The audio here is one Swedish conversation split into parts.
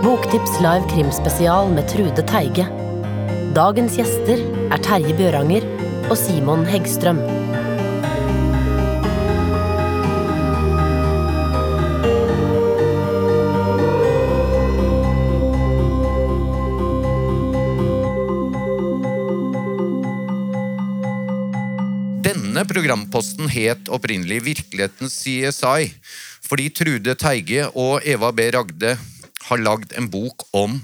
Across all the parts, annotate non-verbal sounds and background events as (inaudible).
Boktips live krimspesial med Trude Teige. Dagens gjester er Terje Bjøranger og Simon Heggstrøm. Denne programposten het opprinnelig Virkelighetens CSI, fordi Trude Teige og Eva B. Ragde har lagd en bok om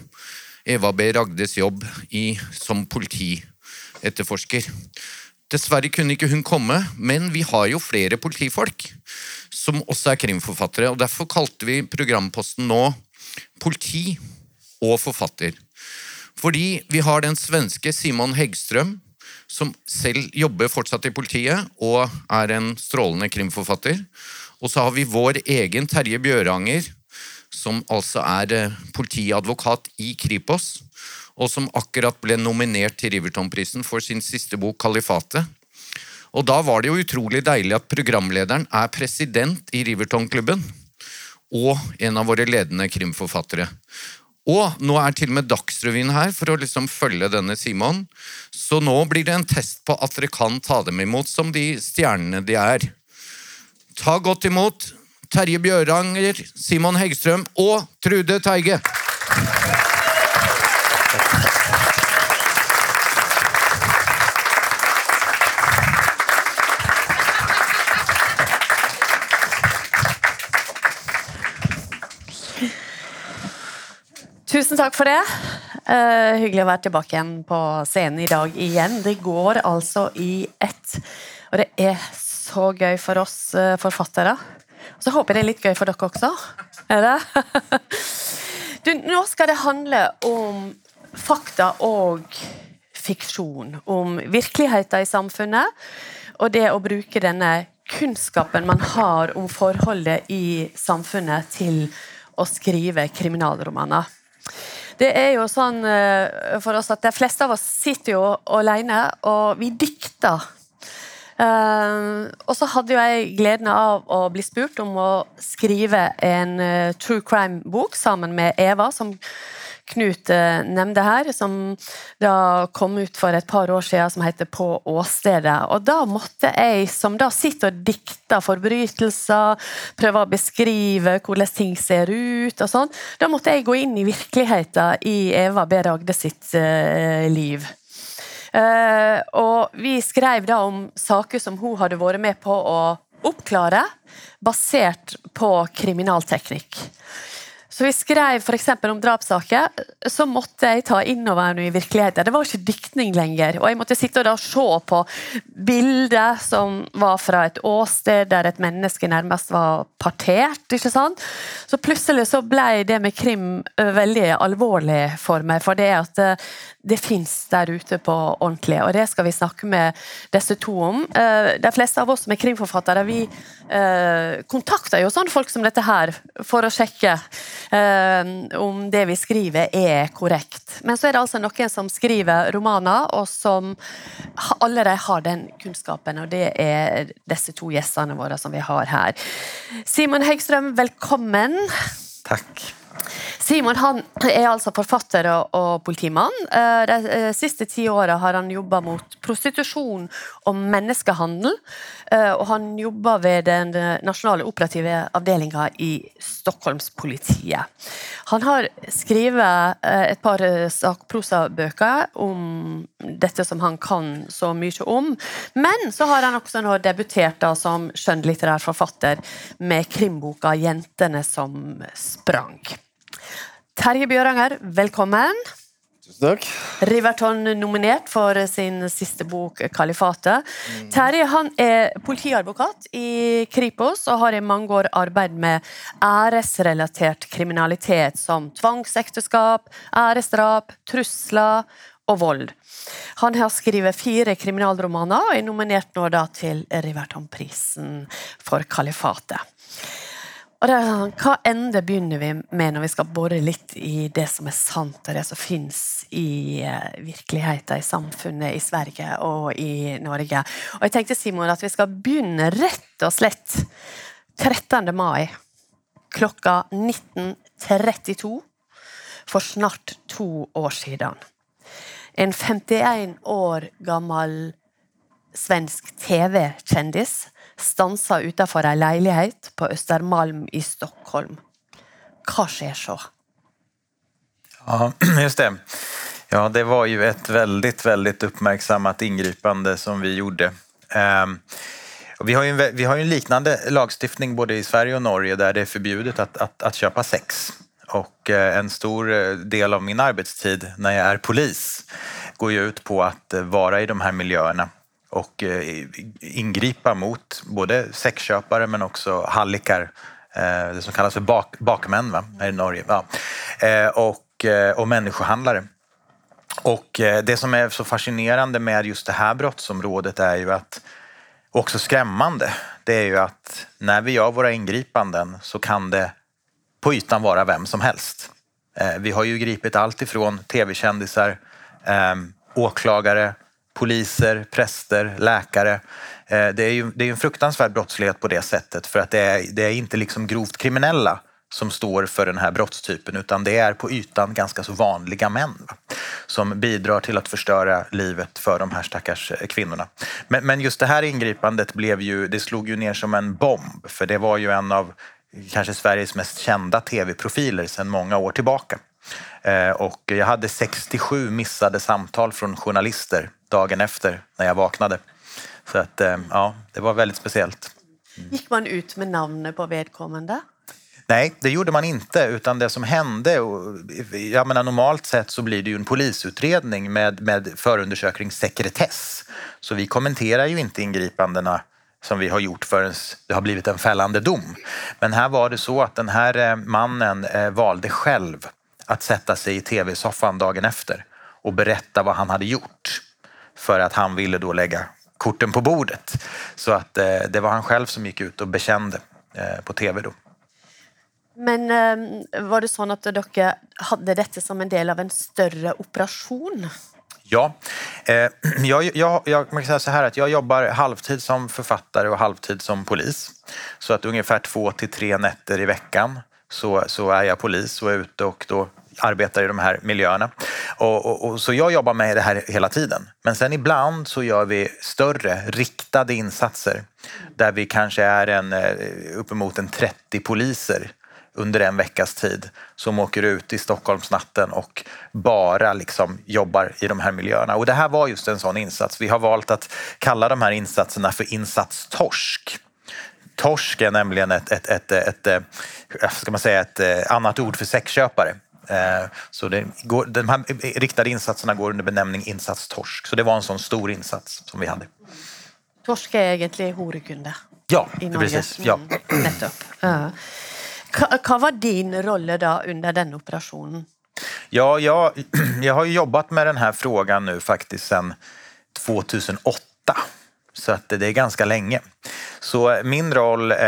Eva B. Ragdes jobb i, som politietterforsker. Dessverre kunne ikke hun komme, men vi har jo flere politifolk som også er krimforfattere, og derfor kalte vi programposten nå Politi og forfatter. Fordi vi har den svenske Simon Heggström, som selv jobber fortsatt i politiet og er en strålende krimforfatter. Og så har vi vår egen Terje Bjøranger, som altså er eh, politiadvokat i Kripos, og som akkurat ble nominert til Riverton-prisen for sin siste bok 'Kalifatet'. Og da var det jo utrolig deilig at programlederen er president i Riverton-klubben, og en av våre ledende krimforfattere. Og nå er til og med Dagsrevyen her for å liksom følge denne Simon. Så nå blir det en test på at dere kan ta dem imot som de stjernene de er. Ta godt imot Terje Bjøranger, Simon Heggstrøm og Trude Teige. Tusen takk for det. Uh, hyggelig å være tilbake igjen på scenen i dag igjen. Det går altså i ett. Og det er så gøy for oss uh, forfattere. Så håper jeg det er litt gøy for dere også. Er det? (laughs) du, nå skal det handle om fakta og fiksjon. Om virkeligheten i samfunnet, og det å bruke denne kunnskapen man har om forholdet i samfunnet, til å skrive kriminalromaner. Det er jo sånn eh, for oss at De fleste av oss sitter jo alene, og vi dikter. Eh, uh, og så hadde jo jeg gleden av å bli spurt om å skrive en uh, true crime-bok sammen med Eva, som Knut eh, uh, nevnte her, som da kom ut for et par år siden, som heter På åstedet. Og da måtte jeg, som da sitter og dikter forbrytelser, prøve å beskrive hvordan ting ser ut og sånn, da måtte jeg gå inn i virkeligheten i Eva B. Ragde sitt liv. Uh, og vi skrev da om saker som hun hadde vært med på å oppklare, basert på kriminalteknikk. Så vi skrev f.eks. om drapssaker, så måtte jeg ta innover noe i virkeligheten. Det var ikke diktning lenger. Og jeg måtte sitte og se på bilder som var fra et åsted der et menneske nærmest var partert. ikke sant? Så plutselig så ble det med krim veldig alvorlig for meg. For det at eh, det finns der ute på ordentlig, og det skal vi snakke med disse to om. Eh, de fleste av oss som er krimforfattere, vi eh, kontakter jo sånne folk som dette her for å sjekke eh, om det vi skriver er korrekt. Men så er det altså noen som skriver romaner, og som allerede har den kunnskapen, og det er disse to gjestene våre som vi har her. Simon Høgstrøm, velkommen. Takk. Simon han er altså forfatter og politimann. Eh, de eh, senaste siste ti åra har han jobba mot prostitusjon og menneskehandel. Eh, og han jobber ved den nasjonale operative avdelinga i Stockholmspolitiet. Han har skrevet et par sakprosabøker om dette som han kan så mye om. Men så har han også nå debutert da som skjønnlitterær forfatter med krimboka 'Jentene som sprang'. Terje Bjøranger, velkommen. Tusen takk. Riverton nominert for sin siste bok 'Kalifatet'. Mm. Terje han er politiadvokat i Kripos og har i mange år arbeidet med æresrelatert kriminalitet som tvangsekteskap, æresdrap, trusler og vold. Han har skrevet fire kriminalromaner og er nominert nå til Riverton-prisen for 'Kalifatet'. Og det er sånn, Hva ende begynner vi med når vi skal bore litt i det som er sant, og det som fins i eh, virkeligheten i samfunnet i Sverige og i Norge? Og jeg tenkte Simon, at vi skal begynne rett og slett 13. mai klokka 19.32. for snart to år siden. En 51 år gammel svensk TV-kjendis stansa utenfor ei leilighet på Östermalm i Stockholm. Hva skjer så? Ja, (clears throat) just det. Ja, det var ju ett väldigt, väldigt uppmärksammat ingripande som vi gjorde. Ehm, vi, har ju en, vi har ju en liknande lagstiftning både i Sverige och Norge där det är förbjudet att, att, att köpa sex. Och eh, en stor eh, del av min arbetstid när jag är polis går ju ut på att eh, vara i de här miljöerna och eh, ingripa mot både sexköpare men också hallickar, eh, det som kallas för bak, bakmän va? här i Norge, ja. Eh, och, och människohandlare. Och det som är så fascinerande med just det här brottsområdet är ju att också skrämmande, det är ju att när vi gör våra ingripanden så kan det på ytan vara vem som helst. Vi har ju gripit allt ifrån tv-kändisar, åklagare, poliser, präster, läkare. Eh, det är ju det är en fruktansvärd brottslighet på det sättet för att det är, det är inte liksom grovt kriminella som står för den här brottstypen utan det är på ytan ganska så vanliga män va? som bidrar till att förstöra livet för de här stackars eh, kvinnorna. Men, men just det här ingripandet blev ju, det slog ju ner som en bomb för det var ju en av kanske Sveriges mest kända tv-profiler sedan många år tillbaka. Eh, och jag hade 67 missade samtal från journalister dagen efter när jag vaknade. Så att, eh, ja, det var väldigt speciellt. Gick man ut med namnet på vedkommande? Nej, det gjorde man inte, utan det som hände, jag menar normalt sett så blir det ju en polisutredning med, med förundersökningssekretess. Så vi kommenterar ju inte ingripandena som vi har gjort förrän det har blivit en fällande dom. Men här var det så att den här eh, mannen valde själv att sätta sig i tv-soffan dagen efter och berätta vad han hade gjort för att han ville då lägga korten på bordet. Så att eh, det var han själv som gick ut och bekände på tv då. Men var det så att dere hade detta som en del av en större operation? Ja, eh, (clears throat) jag, jag, jag, man kan säga så här att jag jobbar halvtid som författare och halvtid som polis. Så att ungefär två till tre nätter i veckan så, så är jag polis och är ute och då arbetar i de här miljöerna. Och, och, och, så jag jobbar med det här hela tiden. Men sen ibland så gör vi större riktade insatser där vi kanske är en, eh, uppemot en 30 poliser under en veckas tid som åker ut i Stockholmsnatten och bara liksom jobbar i de här miljöerna. Och det här var just en sån insats. Vi har valt att kalla de här insatserna för insats torsk. Är nämligen ett, ett, ett, ett, ett eh, ska man säga, ett eh, annat ord för sexköpare. Eh, så det går, de här riktade insatserna går under benämning insats torsk. Så det var en sån stor insats som vi hade. Torsk är egentligen horekunde? Ja, precis. Ja. Mm, nettopp. Vad var din roll då under den operationen? Ja, jag, (clears throat) jag har jobbat med den här frågan nu faktiskt sedan 2008. Så att det är ganska länge. Så min roll eh,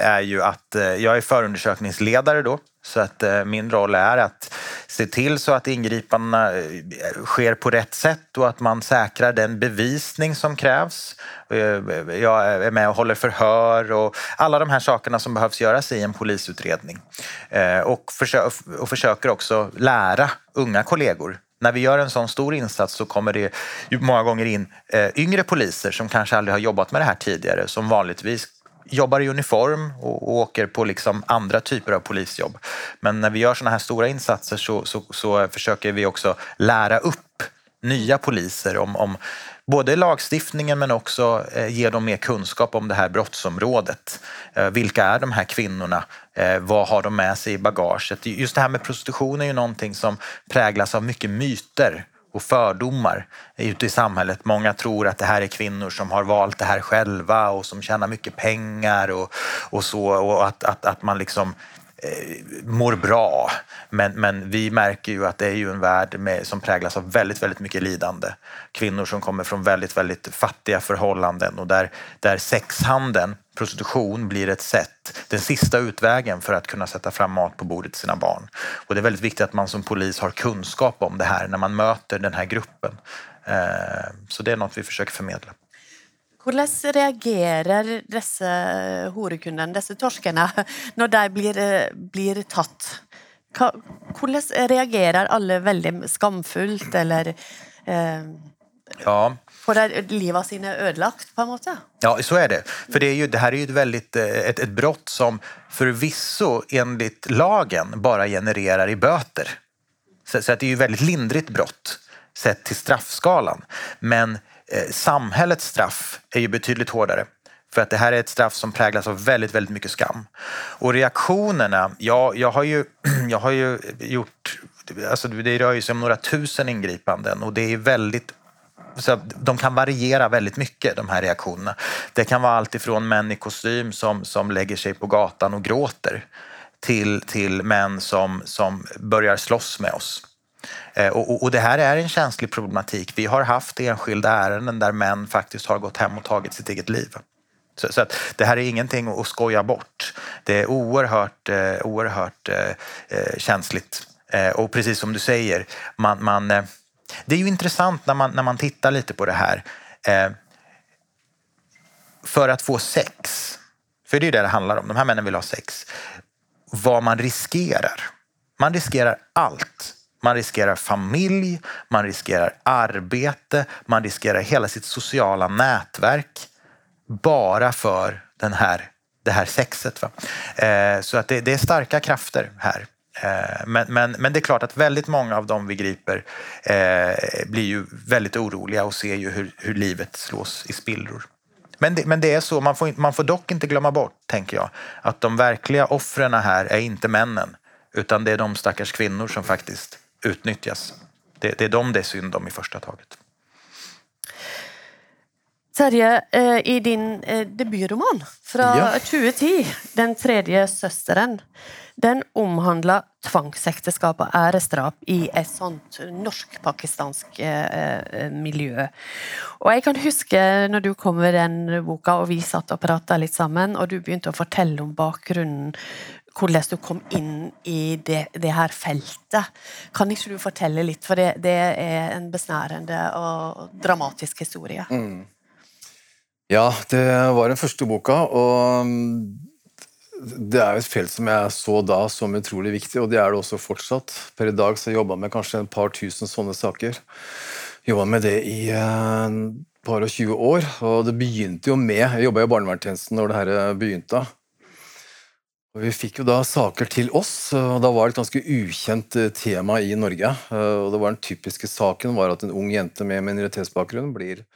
är ju att eh, jag är förundersökningsledare då. Så att eh, min roll är att se till så att ingripandena sker på rätt sätt och att man säkrar den bevisning som krävs. Jag är med och håller förhör och alla de här sakerna som behövs göras i en polisutredning. Och försöker också lära unga kollegor när vi gör en sån stor insats så kommer det många gånger in eh, yngre poliser som kanske aldrig har jobbat med det här tidigare som vanligtvis jobbar i uniform och, åker på liksom andra typer av polisjobb. Men när vi gör såna här stora insatser så, så, så försöker vi också lära upp nya poliser om, om både lagstiftningen men också eh, ge dem mer kunskap om det här brottsområdet. Eh, vilka är de här kvinnorna? Eh, vad har de med sig i bagaget? Just det här med prostitution är ju någonting som präglas av mycket myter och fördomar ute i samhället. Många tror att det här är kvinnor som har valt det här själva och som tjänar mycket pengar och, och så och att, att, att man liksom eh, mår bra. Men, men vi märker ju att det är ju en värld med, som präglas av väldigt, väldigt mycket lidande. Kvinnor som kommer från väldigt, väldigt fattiga förhållanden och där, där sexhandeln, prostitution, blir ett sätt, den sista utvägen för att kunna sätta fram mat på bordet till sina barn. Och det är väldigt viktigt att man som polis har kunskap om det här när man möter den här gruppen. Eh, så det är något vi försöker förmedla. Hur reagerar dessa horekunder, dessa torskarna, (laughs) när de blir, eh, blir tatt? Hvordan reagerer alle veldig skamfullt, eller eh, Ja, får livet sine ødelagt, på en måte? Ja, så är det. För det, är ju, det här är ju ett, väldigt, eh, ett, ett brott som förvisso enligt lagen bara genererar i böter. Så, så att det är ju väldigt lindrigt brott sett till straffskalan. Men eh, samhällets straff är ju betydligt hårdare. För att det här är ett straff som präglas av väldigt, väldigt mycket skam. Och reaktionerna, ja, jag har ju, (clears throat) jag har ju gjort, alltså det rör ju sig om några tusen ingripanden och det är väldigt så de kan variera väldigt mycket, de här reaktionerna. Det kan vara allt ifrån män i kostym som, som lägger sig på gatan och gråter till, till män som, som börjar slåss med oss. Eh, och, och, och, det här är en känslig problematik. Vi har haft enskilda ärenden där män faktiskt har gått hem och tagit sitt eget liv. Så, så det här är ingenting att skoja bort. Det är oerhört, eh, oerhört eh, eh känsligt. Eh, och precis som du säger, man, man eh, det är ju intressant när man, när man tittar lite på det här. Eh, för att få sex, för det är det det handlar om, de här männen vill ha sex. Vad man riskerar. Man riskerar allt. Man riskerar familj, man riskerar arbete, man riskerar hela sitt sociala nätverk bara för den här, det här sexet. Va? Eh, så att det, det, är starka krafter här. Eh, men, men, men det är klart att väldigt många av dem vi griper eh, blir ju väldigt oroliga och ser ju hur, hur livet slås i spillror. Men det, men det är så, man får, man får dock inte glömma bort, tänker jag, att de verkliga offren här är inte männen, utan det är de stackars kvinnor som faktiskt utnyttjas. Det, det är dem det är synd om i första taget. Terje, eh, i din debutroman från ja. 2010, Den tredje søsteren, den omhandler tvangsekteskap og æresdrap i et sånt norsk-pakistansk eh, miljø. Og jeg kan huske når du kom med den boka, og vi satt og prata litt sammen, og du begynte å fortelle om bakgrunnen hvordan du kom inn i det, det, her feltet. Kan ikke du fortelle litt, for det, det er en besnærende og dramatisk historie. Mm. Ja, det var den første boka, og mm, det er ett et felt som jeg så da som utrolig viktig, og det er det også fortsatt. Per i dag så jobba jeg med kanskje et par tusen sånne saker. Jobba med det i et par og 20 år, og det begynte jo med Jeg jobba i barnevernstjenesten når det her eh, begynte. Og Vi fikk jo da saker til oss, og da var det et ganske ukjent eh, tema i Norge. Eh, og det var Den typiske saken var at en ung jente med minoritetsbakgrunn blir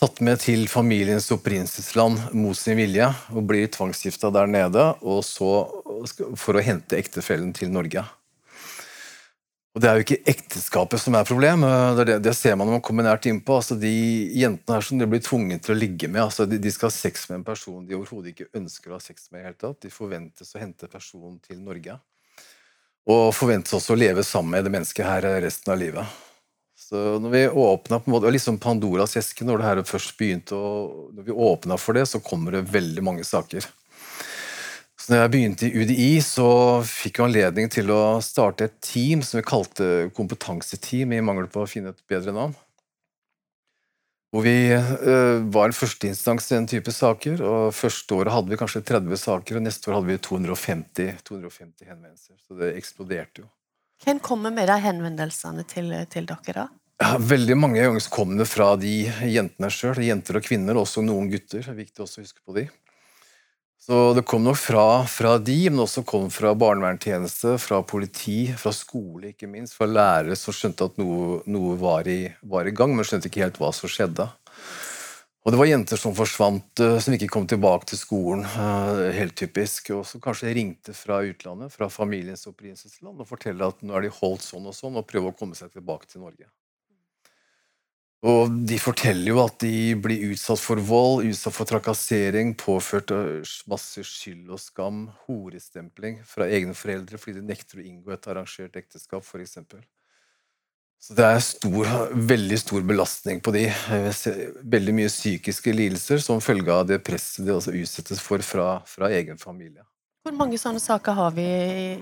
tatt med til familiens opprinnelsesland mot sin vilje og blir tvangsgifta der nede og så for å hente ektefellen til Norge. Og Det er jo ikke ekteskapet som er problemet, det, det, ser man når man kommer nært innpå. Altså, de jentene her som de blir tvunget til å ligge med, altså, de, de, skal ha sex med en person de overhodet ikke ønsker å ha sex med. i hele tatt. De forventes å hente personen til Norge. Og forventes også å leve sammen med det mennesket her resten av livet. Når vi åpna på en måte, liksom Pandoras eske når det her først begynte, og når vi åpna for det, så kommer det veldig mange saker. Så når jeg begynte i UDI, så fikk jeg anledning til å starte et team som vi kalte kompetanseteam, i mangel på å finne et bedre navn. Hvor vi øh, var en førsteinstans i den type saker. og Første året hadde vi kanskje 30 saker, og neste år hadde vi 250, 250 henvendelser. Så det eksploderte jo. Hvem kommer med de henvendelsene til, til dere, da? Ja, veldig mange ganger kom det fra de jentene sjøl. Jenter og kvinner, også noen gutter. Det er viktig også å huske på de. Så det kom nok fra, fra de, men også kom fra barnevernstjeneste, fra politi, fra skole, ikke minst. Fra lærere som skjønte at noe, noe var, i, var, i, gang, men skjønte ikke helt hva som skjedde. Og det var jenter som forsvant, eh, som ikke kom tilbake til skolen, eh, helt typisk. Og som kanskje ringte fra utlandet, fra familiens opprinnelsesland, og forteller at nå er de holdt sånn og sånn, og prøver å komme seg tilbake til Norge. Og de forteller jo at de blir utsatt for vold, utsatt for trakassering, påført øh, masse skyld og skam, horestempling fra egne foreldre fordi de nekter å inngå et arrangert ekteskap, f.eks. Så det er stor, veldig stor belastning på de. Veldig mye psykiske lidelser som følge av det presset de altså utsettes for fra, fra egen familie. Hvor mange sånne saker har vi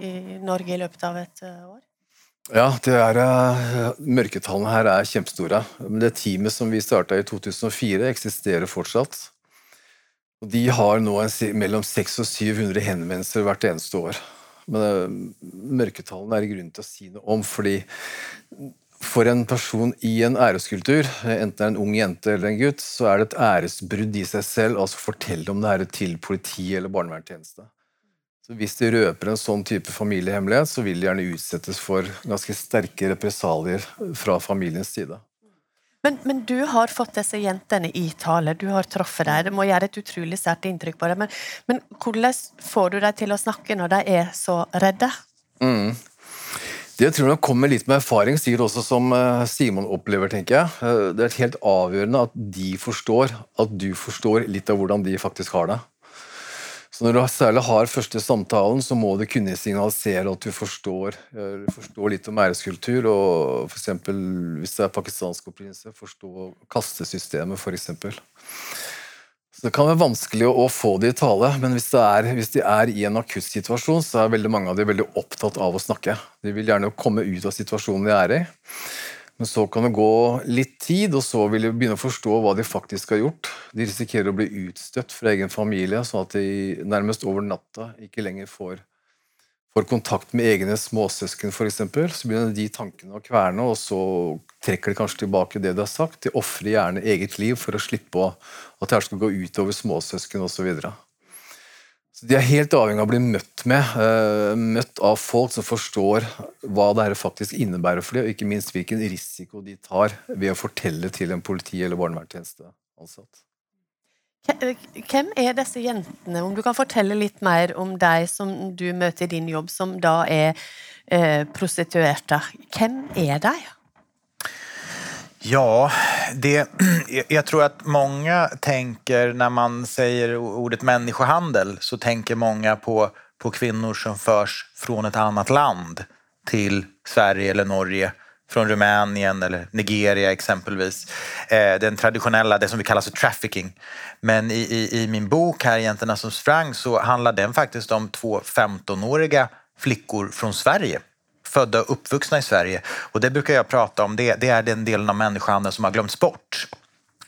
i Norge i løpet av et øh, år? Ja, det er, eh, mørketallene her er kjempestore. Men det teamet som vi starta i 2004, eksisterer fortsatt. Og de har nå en, mellom 600 og 700 henvendelser hvert eneste år Men eh, mørketallene er det grunn til å si noe om, fordi for en person i en æreskultur, enten det er en ung jente eller en gutt, så er det et æresbrudd i seg selv altså fortelle om det her til politi eller barnevernstjeneste. Så Hvis de røper en sånn type familiehemmelighet, så vil de gjerne utsettes for ganske sterke represalier fra familiens side. Men, men, du har fått disse jentene i tale, du har truffet dem. Det må gjøre et utrolig sterkt inntrykk på dem. Men, men, hvordan får du dem til å snakke når de er så redde? Mm. Det tror jeg kommer litt med erfaring, sikkert også som eh, Simon opplever. tenker jeg. Eh, det er helt avgjørende at de forstår at du forstår litt av hvordan de faktisk har det. Så Når du særlig har første samtalen, så må du kunne signalisere at du forstår, eh, forstår litt om æreskultur, og f.eks. hvis det er pakistansk opprinnelse, forstå kastesystemet, f.eks. Det kan være vanskelig å få de i tale, men hvis, er, hvis de er i en akutt situasjon, så er veldig mange av de veldig opptatt av å snakke. De vil gjerne komme ut av situasjonen de er i. Men så kan det gå litt tid, og så vil de begynne å forstå hva de faktisk har gjort. De risikerer å bli utstøtt fra egen familie, sånn at de nærmest over natta ikke lenger får får kontakt med egne småsøsken f.eks., så begynner de tankene å kverne, og så trekker de kanskje tilbake det de har sagt. De ofrer gjerne eget liv for å slippe å, at det her skal gå utover småsøsken osv. Så, de er helt avhengig av å bli møtt med, uh, møtt av folk som forstår hva det her faktisk innebærer for dem, og ikke minst hvilken risiko de tar ved å fortelle til en politi- eller barnevernstjenesteansatt. Eh, hvem er disse jentene? Om du kan fortelle litt mer om deg som du møter i din jobb, som da er eh, prostituerte. Hvem er de? Ja, det, jag tror att många tänker, när man säger ordet människohandel, så tänker många på, på kvinnor som förs från ett annat land till Sverige eller Norge från Rumänien eller Nigeria exempelvis. Eh, den traditionella, det som vi kallar för trafficking. Men i, i, i min bok här, Jäntorna som sprang, så handlar den faktiskt om två 15-åriga flickor från Sverige födda och uppvuxna i Sverige. Och det brukar jag prata om, det, det är den delen av människohandeln som har glömts bort.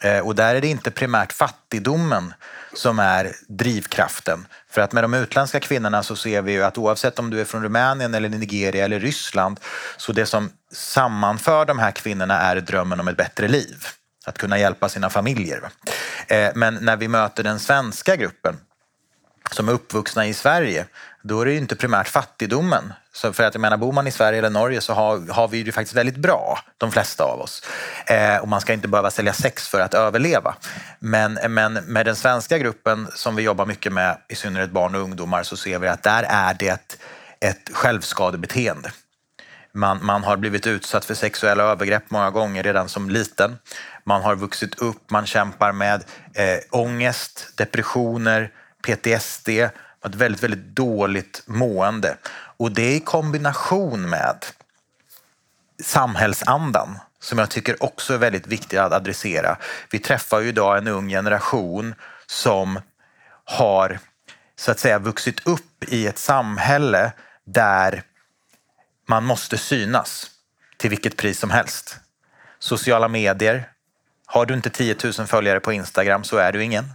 Eh, och där är det inte primärt fattigdomen som är drivkraften. För att med de utländska kvinnorna så ser vi ju att oavsett om du är från Rumänien eller Nigeria eller Ryssland så det som sammanför de här kvinnorna är drömmen om ett bättre liv. Att kunna hjälpa sina familjer. Eh, men när vi möter den svenska gruppen som är uppvuxna i Sverige, då är det ju inte primärt fattigdomen. Så för att jag menar, bor man i Sverige eller Norge så har, har vi det faktiskt väldigt bra, de flesta av oss. Eh, och man ska inte behöva sälja sex för att överleva. Men, men med den svenska gruppen som vi jobbar mycket med, i synnerhet barn och ungdomar, så ser vi att där är det ett, ett självskadebeteende. Man, man har blivit utsatt för sexuella övergrepp många gånger redan som liten. Man har vuxit upp, man kämpar med eh, ångest, depressioner, PTSD, ett väldigt, väldigt dåligt mående. Och det i kombination med samhällsandan som jag tycker också är väldigt viktig att adressera. Vi träffar ju idag en ung generation som har så att säga vuxit upp i ett samhälle där man måste synas till vilket pris som helst. Sociala medier. Har du inte 10 000 följare på Instagram så är du ingen.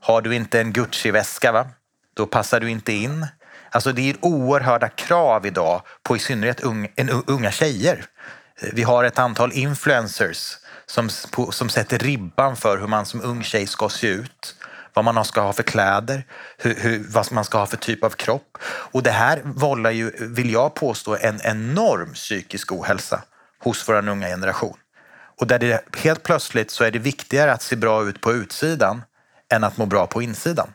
Har du inte en Gucci-väska, va? då passar du inte in. Alltså det är oerhörda krav idag på i synnerhet unga, unga tjejer. Vi har ett antal influencers som, som sätter ribban för hur man som ung tjej ska se ut vad man ska ha för kläder, hur, hur, vad man ska ha för typ av kropp. Och det här vållar ju, vill jag påstå, en enorm psykisk ohälsa hos vår unga generation. Och där det helt plötsligt så är det viktigare att se bra ut på utsidan än att må bra på insidan.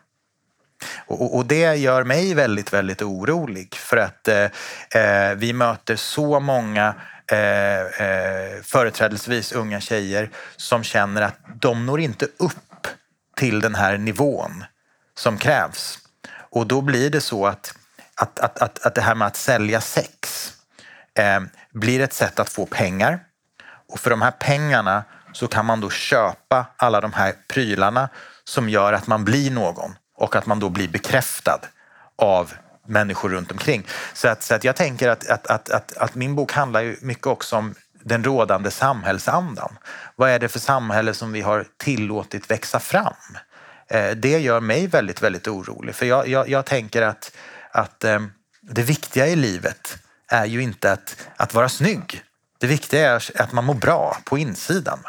Och, och, det gör mig väldigt, väldigt orolig för att eh, eh, vi möter så många eh, eh, företrädesvis unga tjejer som känner att de når inte upp till den här nivån som krävs. Och då blir det så att, att, att, att, att det här med att sälja sex eh, blir ett sätt att få pengar. Och för de här pengarna så kan man då köpa alla de här prylarna som gör att man blir någon och att man då blir bekräftad av människor runt omkring. Så att, så att jag tänker att, att, att, att, att min bok handlar ju mycket också om den rådande samhällsandan. Vad är det för samhälle som vi har tillåtit växa fram? Eh, det gör mig väldigt, väldigt orolig. För jag, jag, jag tänker att, att, eh, det viktiga i livet är ju inte att, att vara snygg. Det viktiga är att man mår bra på insidan.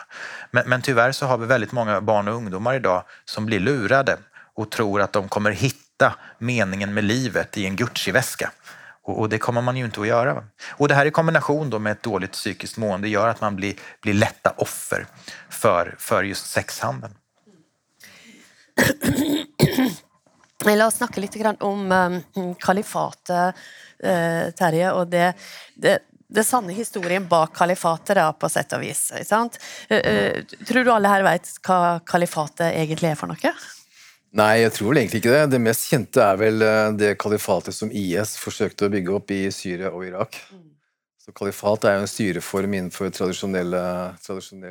Men, men tyvärr så har vi väldigt många barn och ungdomar idag som blir lurade och tror att de kommer hitta meningen med livet i en Gucci-väska. Och, det kommer man ju inte att göra. Och det här i kombination då med ett dåligt psykiskt mående gör att man blir, blir lätta offer för, för just sexhandeln. La oss snakke litt om um, kalifatet, uh, Terje. og det, det, det sanne historien bak kalifatet, da, på sett og vis. Uh, uh, tror du alle her vet hva kalifatet egentlig er for noe? Nei, jeg tror vel egentlig ikke det. Det mest kjente er vel det kalifatet som IS forsøkte å bygge opp i Syria og Irak. Mm. Så kalifat er jo en styreform innenfor tradisjonell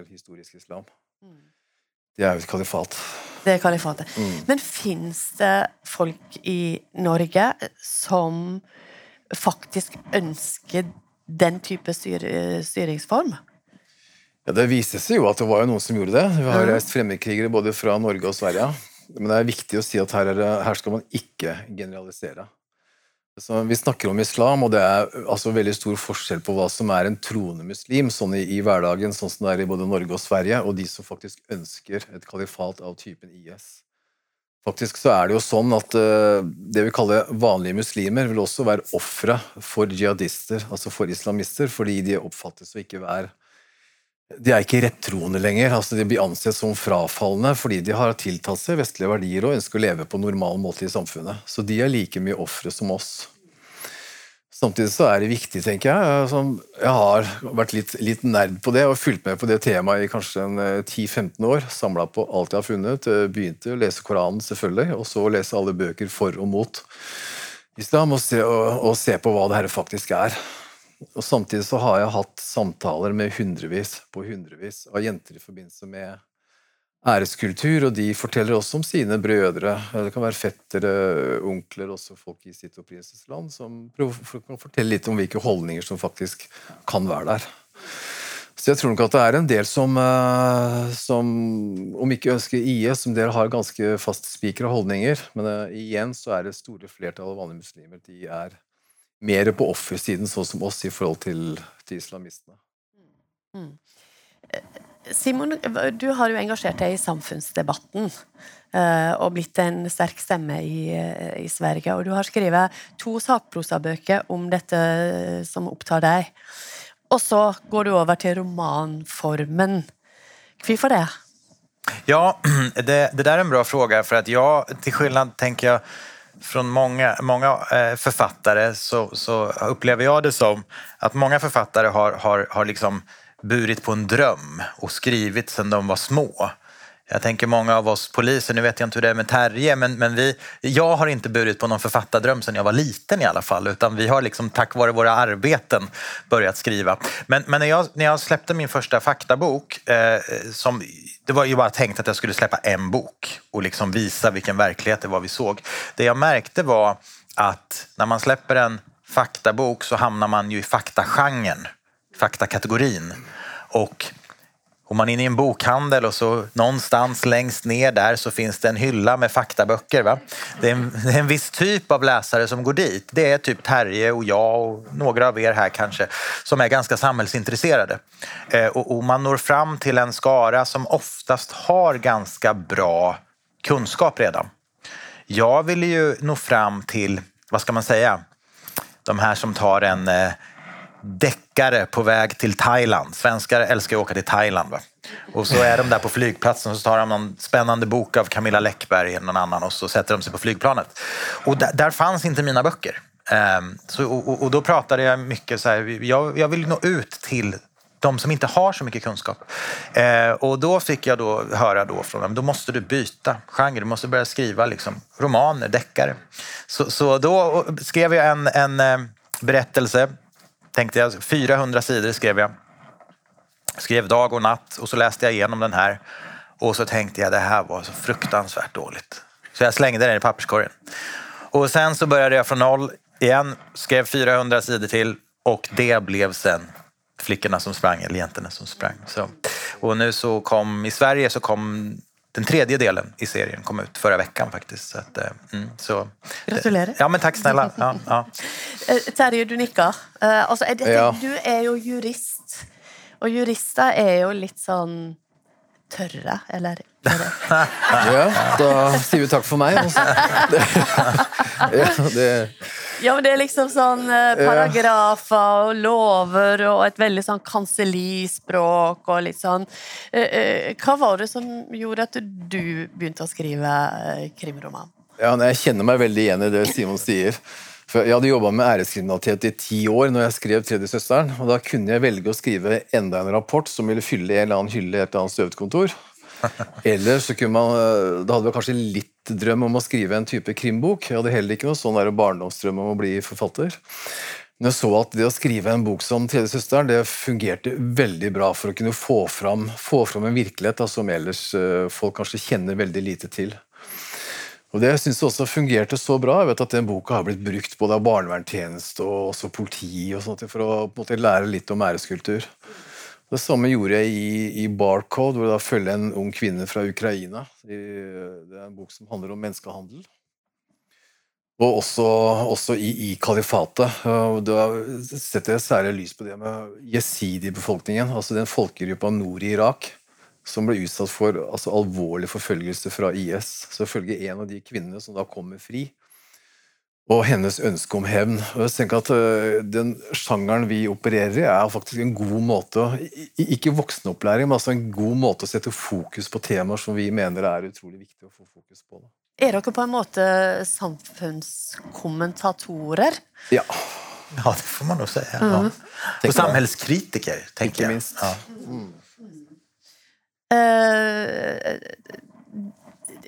historisk islam. Mm. Det er jo et kalifat. Det er kalifatet. Mm. Men fins det folk i Norge som faktisk ønsker den type styr styringsform? Ja, Det viser seg jo at det var jo noen som gjorde det. Vi har reist fremmedkrigere både fra Norge og Sverige. Men det er viktig å si at her, det, her skal man ikke generalisere. Så vi snakker om islam, og det er altså veldig stor forskjell på hva som er en troende muslim sånn i, i, hverdagen, sånn som det er i både Norge og Sverige, og de som faktisk ønsker et kalifat av typen IS. Faktisk så er det jo sånn at uh, det vi kaller vanlige muslimer, vil også være ofre for jihadister, altså for islamister, fordi de oppfattes å ikke være de er ikke rettroende lenger. altså De blir ansett som frafalne fordi de har tiltatt seg vestlige verdier og ønsker å leve på normal måte i samfunnet. Så de er like mye ofre som oss. Samtidig så er det viktig, tenker jeg. Eh, som jeg har vært litt, litt, nerd på det og fulgt med på det temaet i kanskje 10-15 eh, år. Samla på alt jeg har funnet. Eh, begynte å lese Koranen, selvfølgelig, og så lese alle bøker for og mot islam, og se, og, og se på hva det her faktisk er. Og Samtidig så har jeg hatt samtaler med hundrevis på hundrevis av jenter i forbindelse med æreskultur, og de forteller også om sine brødre. Det kan være fettere, onkler, også folk i sitt opprinnelsesland, som kan fortelle litt om hvilke holdninger som faktisk kan være der. Så jeg tror nok at det er en del som, eh, som om ikke ønsker IS, som dere har ganske fastspikra holdninger, men eh, igjen så er det store flertallet av vanlige muslimer de er mer på offersiden, sånn som oss, i forhold til, til islamistene. Mm. Simon, du har jo engasjert deg i samfunnsdebatten uh, og blitt en sterk stemme i, i, Sverige. Og du har skrevet to sakprosabøker om dette som opptar deg. Og så går du over til romanformen. Hvorfor det? Ja, (clears throat) det, det där är en bra fråga för att jag, till skillnad tänker jag från många, många eh, författare så, så, upplever jag det som att många författare har, har, har liksom burit på en dröm och skrivit sedan de var små. Jag tänker många av oss poliser, nu vet jag inte hur det är med Terje, men, men vi, jag har inte burit på någon författardröm sedan jag var liten i alla fall, utan vi har liksom tack vare våra arbeten börjat skriva. Men, men när, jag, när jag släppte min första faktabok, eh, som, det var ju bara tänkt att jag skulle släppa en bok och liksom visa vilken verklighet det var vi såg. Det jag märkte var att när man släpper en faktabok så hamnar man ju i faktagenren, faktakategorin. Och Går man in i en bokhandel och så någonstans längst ner där så finns det en hylla med faktaböcker. Va? Det, är en, det är en viss typ av läsare som går dit. Det är typ Terje och jag och några av er här kanske som är ganska samhällsintresserade. Eh, och, och man når fram till en skara som oftast har ganska bra kunskap redan. Jag vill ju nå fram till, vad ska man säga, de här som tar en eh, deckare på väg till Thailand. Svenskar älskar att åka till Thailand. Va? Och så är de där på flygplatsen och så tar de någon spännande bok av Camilla Läckberg eller någon annan och så sätter de sig på flygplanet. Och där, där fanns inte mina böcker. Um, så, och, och, då pratade jag mycket så här, jag, jag vill nå ut till de som inte har så mycket kunskap. Eh, och då fick jag då höra då från dem, då måste du byta genre, du måste börja skriva liksom, romaner, deckare. Så, så då skrev jag en, en ehm, berättelse tänkte jag, 400 sidor skrev jag. Skrev dag och natt och så läste jag igenom den här. Och så tänkte jag det här var så fruktansvärt dåligt. Så jag slängde den i papperskorgen. Och sen så började jag från noll igen, skrev 400 sidor till och det blev sen Flickorna som sprang, eller Jäntorna som sprang. Så, och nu så kom, i Sverige så kom den tredje delen i serien kom ut förra veckan faktiskt. Så, att, mm, så, Gratulerar. Ja, men tack snälla. (laughs) Ja, ja. Eh, Terje, du nikker. Eh, altså, jeg, Ja. Du er jo jurist, og jurister er jo litt sånn tørre, eller? er Ja, da sier vi for meg. Altså. Det, ja, det, Ja, men det er liksom sånn eh, paragrafer og lover og et veldig sånn kansellispråk og litt sånn. Eh, eh, hva var det som gjorde at du begynte å skrive eh, krimroman? ja, nei, jeg kjenner meg veldig igjen i det Simon sier. For Jeg hadde jobba med æreskriminalitet i ti år når jeg skrev 'Tredje søsteren'. og Da kunne jeg velge å skrive enda en rapport som ville fylle en eller annen hylle i et eller annet støvkontor. (laughs) Eller så kunne man eh, Da hadde vi kanskje litt drøm om å skrive en type krimbok. Jeg hadde heller ikke noe sånn barndomsdrøm om å bli forfatter. Men jeg så at det å skrive en bok som 'Tredje søsteren' det fungerte veldig bra for å kunne få fram, få fram en virkelighet da, som ellers eh, folk kanskje kjenner veldig lite til. Og Det syns jeg også fungerte så bra. Jeg vet at den boka har blitt brukt både av barnevernstjeneste og også politi og sånt, for å måte lære litt om æreskultur. Det samme gjorde jeg i, i Barcode, hvor jeg da følger en ung kvinne fra Ukraina. I- Det er en bok som handler om menneskehandel. Og også, også i, i kalifatet. Da setter jeg særlig lys på det med jesidi-befolkningen, altså den folkegruppa nord i Irak som ble utsatt for altså, alvorlig forfølgelse fra IS. Så ifølge en av de kvinnene som da kommer fri, og hennes ønske om hevn. Og jeg tenker at øh, Den sjangeren vi opererer i, er faktisk en god måte Ikke voksenopplæring, men altså en god måte å sette fokus på temaer som vi mener er utrolig viktig å få fokus på. Er dere på en måte samfunnskommentatorer? Ja, Ja, det får man nog säga. Ja. Och samhällskritiker, tänker ikke jag. minst. Ja. Eh, Jeg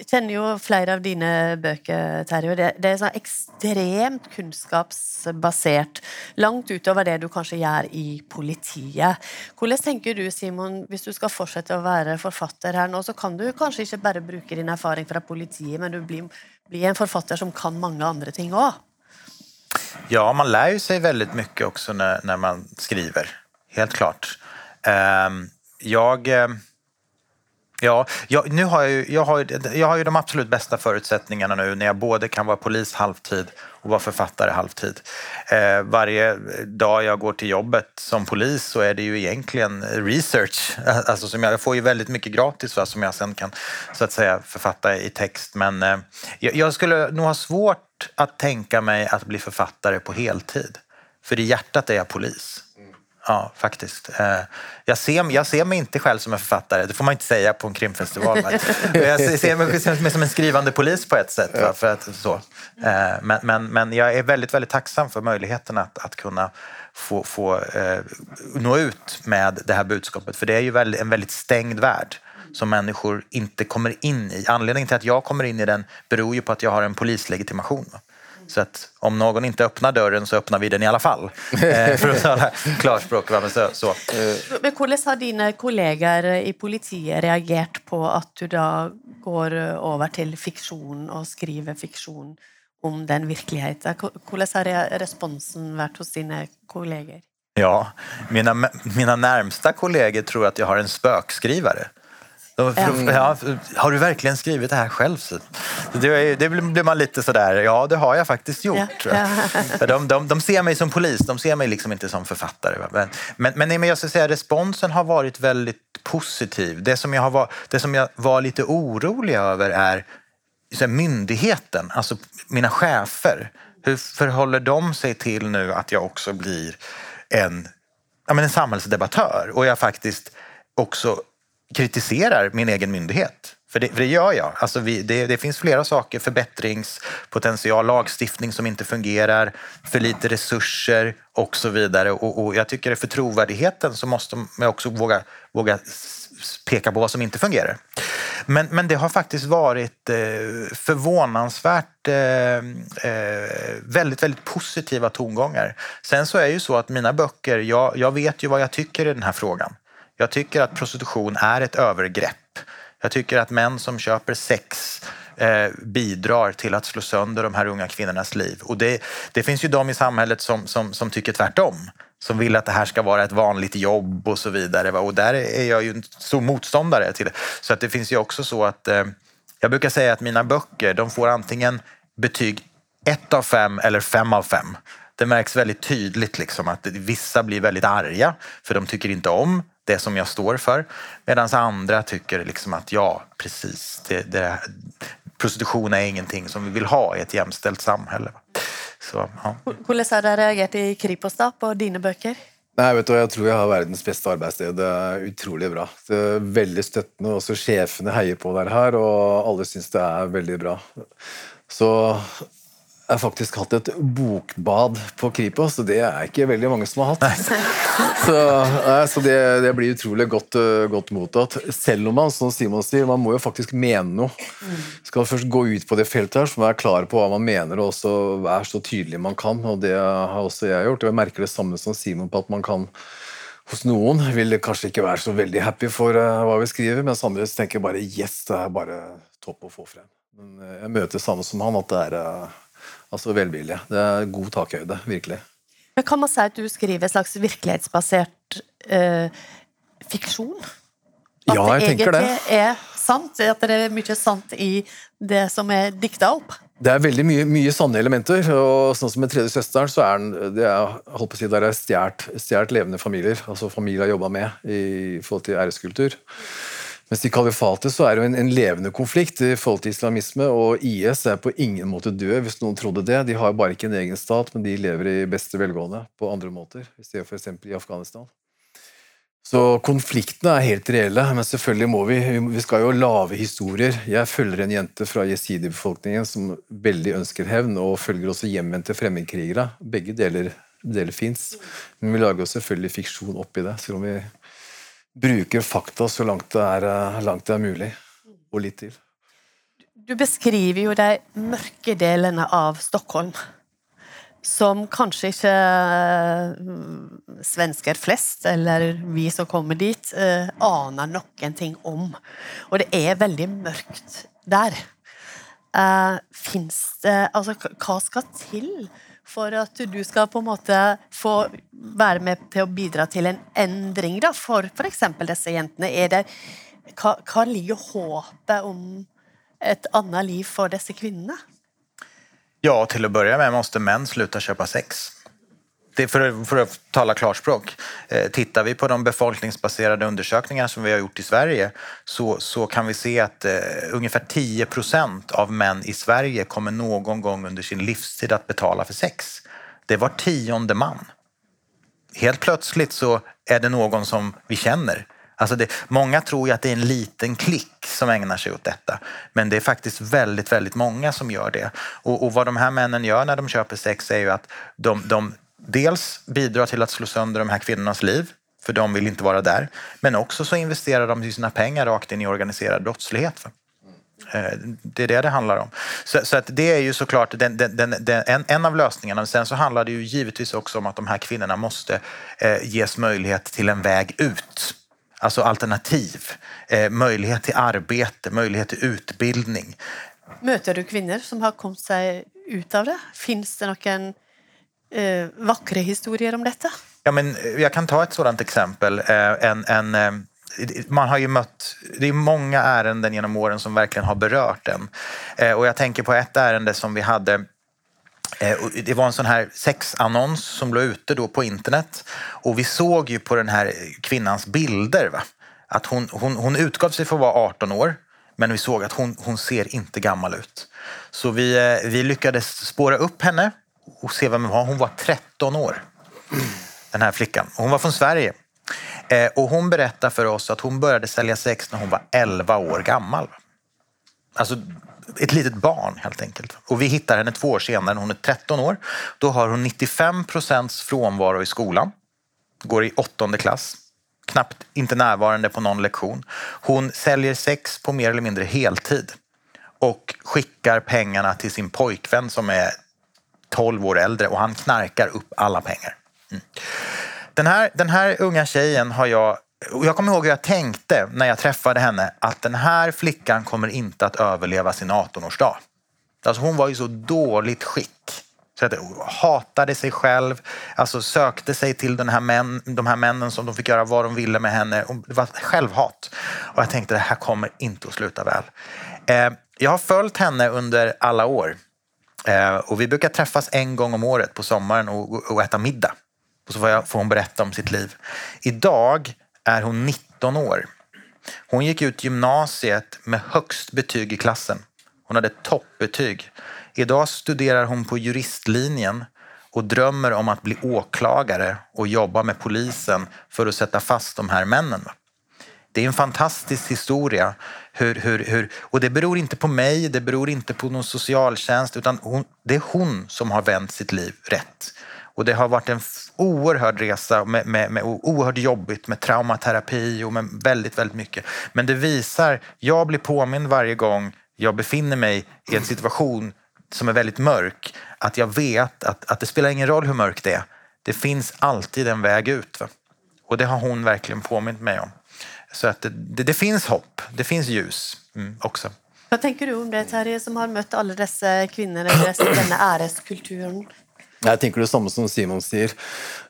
kjenner jo flere av dine bøker, Terje. Det, det er sånn ekstremt kunnskapsbasert. Langt utover det du kanskje gjør i politiet. Hvordan tenker du, Simon, hvis du skal fortsette å være forfatter her nå, så kan du kanskje ikke bare bruke din erfaring fra politiet, men du blir, blir en forfatter som kan mange andre ting òg? Ja, man lär ju sig väldigt mycket också när, när man skriver. Helt klart. Ehm, jag... ehm, Ja, jag, nu har jag, ju, jag, har, ju- jag har ju de absolut bästa förutsättningarna nu när jag både kan vara polis halvtid och vara författare halvtid. Eh, varje dag jag går till jobbet som polis så är det ju egentligen research. (laughs) Alltså som jag, jag får ju väldigt mycket gratis va, som jag sen kan så att säga författa i text. Men eh, jag, jag skulle nog ha svårt att tänka mig att bli författare på heltid. För i hjärtat är jag polis. Ja, faktiskt. Eh, Jag ser, jag ser mig inte själv som en författare, det får man inte säga på en krimfestival. Men (laughs) jag ser- mig som en skrivande polis på ett sätt. Va? För att, så. Eh, Men, men, men jag är väldigt, väldigt tacksam för möjligheten att, att kunna få, få eh, nå ut med det här budskapet. För det är ju en väldigt stängd värld som människor inte kommer in i. Anledningen till att jag kommer in i den beror ju på att jag har en polislegitimation. Va? Så att om någon inte öppnar dörren så öppnar vi den i alla fall. (laughs) Eh, för att tala klarspråk. Va? Men så, så. Men Hvordan har dine kolleger i politiet reagert på at du da går over til fiksjon og skriver fiksjon om den virkeligheten? Hvordan har re- responsen vært hos dine kolleger? Ja, mina, mina närmsta kollegor tror att jag har en spökskrivare. De, ja, har du verkligen skrivit det här själv? Det, blir man lite sådär, ja det har jag faktiskt gjort. Ja. För De, de, de ser mig som polis, de ser mig liksom inte som författare. Men, men, men, jag ska säga responsen har varit väldigt positiv. Det som jag, har var, det som jag var lite orolig över är så myndigheten, alltså mina chefer. Hur förhåller de sig till nu att jag också blir en, ja, men en samhällsdebattör och jag faktiskt också kritiserar min egen myndighet? För det, för det gör jag. Alltså vi, det, det finns flera saker, förbättringspotential, lagstiftning som inte fungerar, för lite resurser och så vidare. Och, och jag tycker att för trovärdigheten så måste man också våga, våga peka på vad som inte fungerar. Men, men det har faktiskt varit eh, förvånansvärt eh, eh, väldigt, väldigt positiva tongångar. Sen så är det ju så att mina böcker, jag, jag vet ju vad jag tycker i den här frågan. Jag tycker att prostitution är ett övergrepp. Jag tycker att män som köper sex eh, bidrar till att slå sönder de här unga kvinnornas liv. Och det, det finns ju de i samhället som, som, som tycker tvärtom. Som vill att det här ska vara ett vanligt jobb och så vidare. Och där är jag ju en stor motståndare till det. Så att det finns ju också så att eh, jag brukar säga att mina böcker, de får antingen betyg 1 av 5 eller 5 av 5. Det märks väldigt tydligt liksom att vissa blir väldigt arga för de tycker inte om det som jag står för. Medan andra tycker liksom att ja, precis, det, det, prostitution är ingenting som vi vill ha i ett jämställt samhälle. Så, ja. Hvordan har dere reagert i Kripos da, på dine bøker? Nei, vet du, Jeg tror jeg har verdens beste arbeidssted. Det er utrolig bra. Det Veldig støttende. Også sjefene heier på dere her, og alle syns det er veldig bra. Så har faktisk hatt et bokbad på Kripos, og det er ikke veldig mange som har hatt. (laughs) Så, nei, så det, det, blir utrolig godt, uh, godt, mottatt. Selv om man som Simon sier, man må jo faktisk mene noe. Skal først gå ut på det feltet her, så være klar på hva man mener, og også være så tydelig man kan. og Det har også jeg gjort. og Jeg merker det samme som Simon på at man kan hos noen vil kanskje ikke være så veldig happy for uh, hva vi skriver, mens andre tenker bare yes, det er bare topp å få frem. Men uh, jeg møter samme som han, at det er Altså velvilje. Det er god takhøyde, virkelig. Men Kan man si at du skriver en slags virkelighetsbasert eh, fiksjon? At ja, jeg tenker det. egentlig er sant? At det er mye sant i det som er dikta opp? Det er veldig mye, mye sanne elementer. og sånn som med tredje søsteren, så er den, det er, holdt på å si, der er stjålet levende familier. Altså familier har jobba med i forhold til æreskultur. Mens i kalifatet så er det jo en, en, levende konflikt i forhold til islamisme, og IS er på ingen måte død, hvis noen trodde det. De har bare ikke en egen stat, men de lever i beste velgående på andre måter, Hvis de er f.eks. i Afghanistan. Så konfliktene er helt reelle, men selvfølgelig må vi Vi skal jo lage historier. Jeg følger en jente fra jesidi-befolkningen som veldig ønsker hevn, og følger også hjemvendte fremmedkrigere. Begge deler, deler fins. Men vi lager jo selvfølgelig fiksjon oppi det, selv om vi bruker fakta så langt det er, eh, langt det er mulig, og litt til. Du beskriver jo de mørke delene av Stockholm som kanskje ikke svenskar, svensker flest, eller vi som kommer dit, anar aner noen ting om. Og det er veldig mørkt der. Eh, uh, Fins det Altså, hva skal til för att du ska på en måte få vara med till att bidra till en endring för för exempel dessa jentene? Er det, hva, ligger hoppet om ett annat liv för dessa kvinnor? Ja, till att börja med måste män sluta köpa sex. Det för, för att tala klarspråk. Eh, tittar vi på de befolkningsbaserade undersökningar som vi har gjort i Sverige så, så kan vi se att eh, ungefär 10 procent av män i Sverige kommer någon gång under sin livstid att betala för sex. Det var tionde man. Helt plötsligt så är det någon som vi känner Alltså det, många tror ju att det är en liten klick som ägnar sig åt detta. Men det är faktiskt väldigt, väldigt många som gör det. Och, och vad de här männen gör när de köper sex är ju att de, de dels bidrar till att slå sönder de här kvinnornas liv, för de vill inte vara där. Men också så investerar de sina pengar rakt in i organiserad brottslighet. Eh, det är det det handlar om. Så, så att det är ju såklart den, den, den, en, en av lösningarna. Sen så handlar det ju givetvis också om att de här kvinnorna måste eh, ges möjlighet till en väg ut. Alltså alternativ, eh, möjlighet till arbete, möjlighet till utbildning. Möter du kvinnor som har kommit sig ut av det? Finns det någon eh, vackra historier om detta? Ja, men eh, jag kan ta ett sådant exempel. Eh, en, en, eh, man har ju mött, det är många ärenden genom åren som verkligen har berört en. Eh, och jag tänker på ett ärende som vi hade eh, det var en sån här sexannons som låg ute då på internet och vi såg ju på den här kvinnans bilder va? att hon, hon, hon utgav sig för att vara 18 år men vi såg att hon, hon ser inte gammal ut. Så vi, eh, vi lyckades spåra upp henne och se vem hon var. Hon var 13 år, den här flickan. Hon var från Sverige. Eh, och hon berättar för oss att hon började sälja sex när hon var 11 år gammal. Alltså ett litet barn helt enkelt. Och vi hittar henne två år senare, hon är 13 år. Då har hon 95 procents frånvaro i skolan. Går i åttonde klass. Knappt inte närvarande på någon lektion. Hon säljer sex på mer eller mindre heltid. Och skickar pengarna till sin pojkvän som är 12 år äldre och han knarkar upp alla pengar. Mm. Den, här, den här unga tjejen har jag och jag kommer ihåg hur jag tänkte när jag träffade henne att den här flickan kommer inte att överleva sin 18-årsdag. Alltså hon var i så dåligt skick. Så att hatade sig själv, alltså sökte sig till den här män, de här männen som de fick göra vad de ville med henne. Det var självhat. Och jag tänkte det här kommer inte att sluta väl. Eh, jag har följt henne under alla år. Eh, och vi brukar träffas en gång om året på sommaren och, och äta middag. Och så får, jag, får hon berätta om sitt liv. Idag är hon 19 år. Hon gick ut gymnasiet med högst betyg i klassen. Hon hade toppbetyg. Idag studerar hon på juristlinjen och drömmer om att bli åklagare och jobba med polisen för att sätta fast de här männen. Det är en fantastisk historia. Hur, hur, hur, och det beror inte på mig, det beror inte på någon socialtjänst utan hon, det är hon som har vänt sitt liv rätt. Och det har varit en oerhörd resa med, med, med oerhört jobbigt med traumaterapi och med väldigt, väldigt mycket. Men det visar, jag blir påmind varje gång jag befinner mig i en situation som är väldigt mörk, att jag vet att, att det spelar ingen roll hur mörkt det är. Det finns alltid en väg ut. Va? Och det har hon verkligen påmint mig om. Så att det, det, det finns hopp, det finns ljus mm, också. Vad tänker du om det, Terje, som har mött alla dessa kvinnor i denne æreskulturen? Jeg tenker det samme som Simon sier.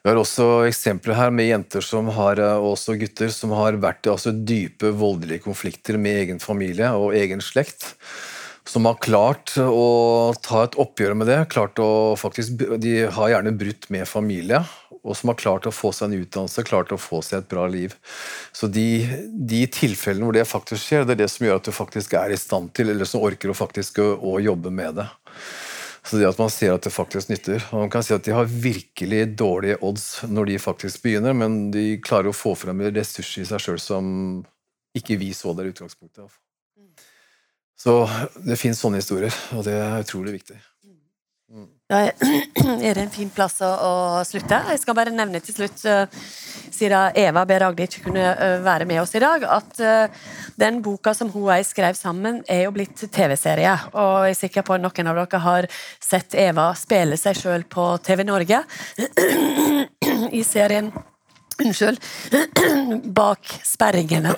Vi har også eksempler her med jenter som har, og eh, også gutter som har vært i altså, dype voldelige konflikter med egen familie og egen slekt. Som har klart å ta et oppgjør med det. klart å faktisk, De har gjerne brutt med familie, og som har klart å få seg en utdannelse, klart å få seg et bra liv. Så de, de tilfellene hvor det faktisk skjer, det er det som gjør at du faktisk er i stand til, eller som orker å faktisk å, å jobbe med det. Så det at man ser at det faktisk nytter. Og man kan si at De har virkelig dårlige odds når de faktisk begynner, men de klarer å få frem ressurser i seg sjøl som ikke vi så der i utgangspunktet. Så det finnes sånne historier, og det er utrolig viktig. Da er (clears throat) det en fin plass å, slutte. Jeg skal bare nevne til slutt, uh, siden Eva B. Ragde ikke kunne uh, være med oss i dag, at uh, den boka som hun og jeg skrev sammen, er jo blitt TV-serie. Og jeg er sikker på at noen av dere har sett Eva spille seg sjøl på TV Norge (clears throat) i serien Unnskyld. (clears throat) Bak sperringene.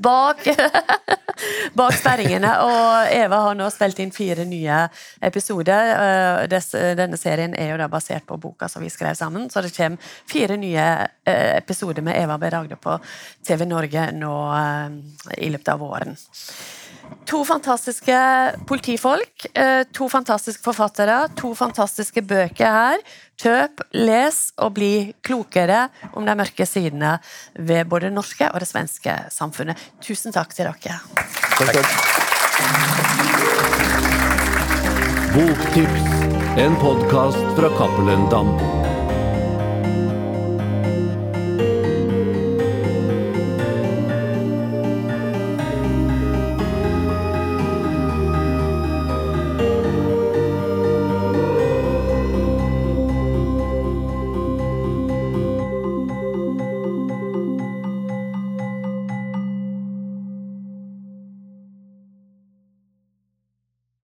Bak, (laughs) bak sperringene. Og Eva har nå spilt inn fire nye episoder. Eh, denne serien er jo da basert på boka som vi skrev sammen, så det kommer fire nye eh, episoder med Eva B. Ragde på TV Norge nå eh, i løpet av våren. To fantastiske politifolk, to fantastiske forfattere, to fantastiske bøker her. Kjøp, les og bli klokere om de mørke sidene ved både det norske og det svenske samfunnet. Tusen takk til dere. Takk, takk. Boktips, en podkast fra Cappelen Dam.